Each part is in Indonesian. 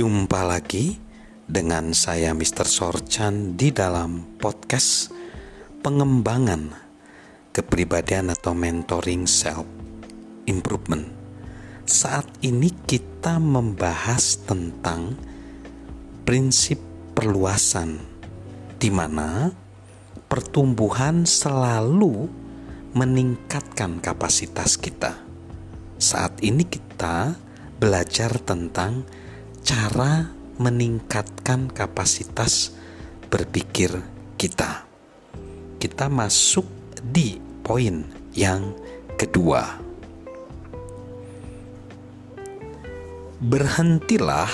Jumpa lagi dengan saya Mr. Sorchan di dalam podcast pengembangan kepribadian atau mentoring self improvement. Saat ini kita membahas tentang prinsip perluasan di mana pertumbuhan selalu meningkatkan kapasitas kita. Saat ini kita belajar tentang cara meningkatkan kapasitas berpikir kita. Kita masuk di poin yang kedua. Berhentilah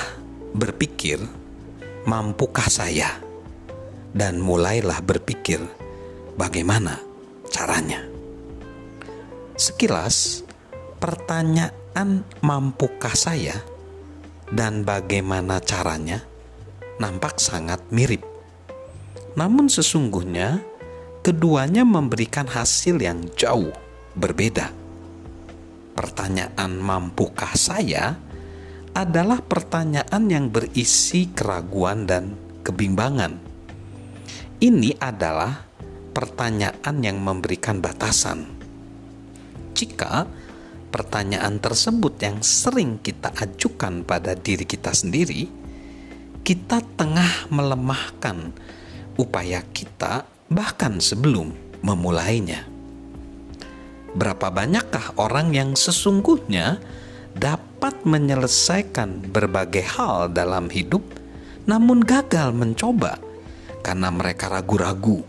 berpikir, mampukah saya? Dan mulailah berpikir, bagaimana caranya? Sekilas, pertanyaan mampukah saya dan bagaimana caranya nampak sangat mirip. Namun sesungguhnya keduanya memberikan hasil yang jauh berbeda. Pertanyaan mampukah saya adalah pertanyaan yang berisi keraguan dan kebimbangan. Ini adalah pertanyaan yang memberikan batasan. Jika pertanyaan tersebut yang sering kita ajukan pada diri kita sendiri, kita tengah melemahkan upaya kita bahkan sebelum memulainya. Berapa banyakkah orang yang sesungguhnya dapat menyelesaikan berbagai hal dalam hidup, namun gagal mencoba karena mereka ragu-ragu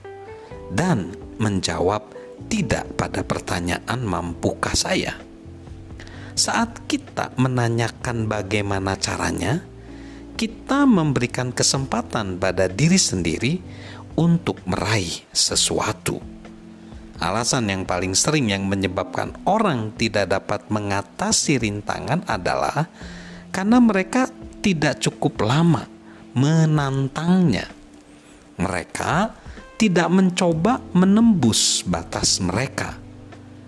dan menjawab tidak pada pertanyaan, "Mampukah saya?" Saat kita menanyakan bagaimana caranya, kita memberikan kesempatan pada diri sendiri untuk meraih sesuatu. Alasan yang paling sering yang menyebabkan orang tidak dapat mengatasi rintangan adalah karena mereka tidak cukup lama menantangnya. Mereka tidak mencoba menembus batas mereka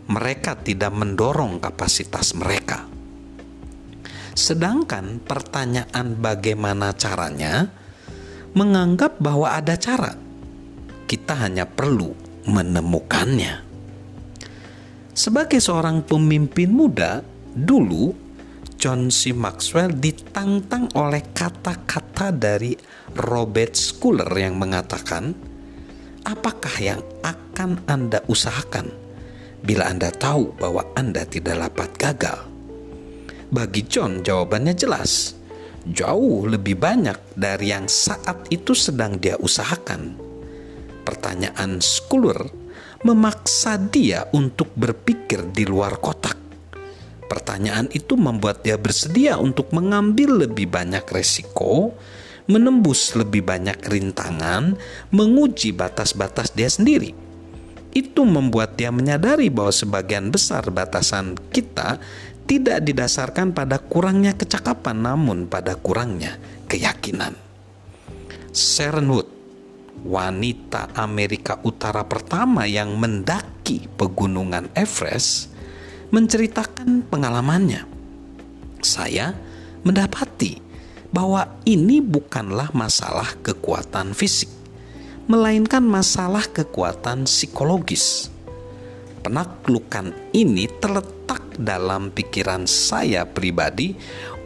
mereka tidak mendorong kapasitas mereka. Sedangkan pertanyaan bagaimana caranya menganggap bahwa ada cara. Kita hanya perlu menemukannya. Sebagai seorang pemimpin muda, dulu John C. Maxwell ditantang oleh kata-kata dari Robert Schuller yang mengatakan, "Apakah yang akan Anda usahakan?" Bila Anda tahu bahwa Anda tidak dapat gagal? Bagi John, jawabannya jelas. Jauh lebih banyak dari yang saat itu sedang dia usahakan. Pertanyaan Skulur memaksa dia untuk berpikir di luar kotak. Pertanyaan itu membuat dia bersedia untuk mengambil lebih banyak resiko, menembus lebih banyak rintangan, menguji batas-batas dia sendiri itu membuat dia menyadari bahwa sebagian besar batasan kita tidak didasarkan pada kurangnya kecakapan, namun pada kurangnya keyakinan. Sharon Wood, wanita Amerika Utara pertama yang mendaki pegunungan Everest, menceritakan pengalamannya. Saya mendapati bahwa ini bukanlah masalah kekuatan fisik melainkan masalah kekuatan psikologis. Penaklukan ini terletak dalam pikiran saya pribadi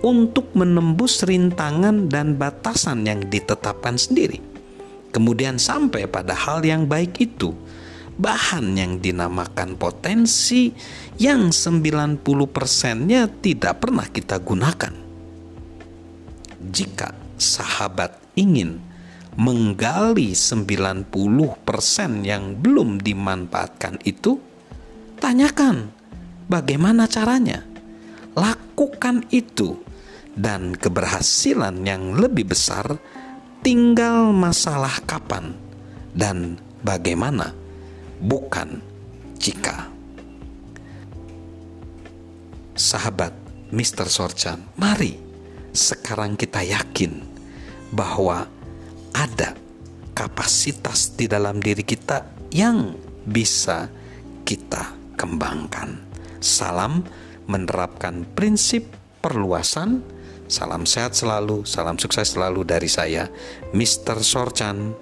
untuk menembus rintangan dan batasan yang ditetapkan sendiri. Kemudian sampai pada hal yang baik itu, bahan yang dinamakan potensi yang 90 persennya tidak pernah kita gunakan. Jika sahabat ingin menggali 90% yang belum dimanfaatkan itu, tanyakan bagaimana caranya. Lakukan itu dan keberhasilan yang lebih besar tinggal masalah kapan dan bagaimana, bukan jika. Sahabat Mr. Sorchan, mari sekarang kita yakin bahwa ada kapasitas di dalam diri kita yang bisa kita kembangkan. Salam menerapkan prinsip perluasan. Salam sehat selalu, salam sukses selalu dari saya, Mr. Sorchan.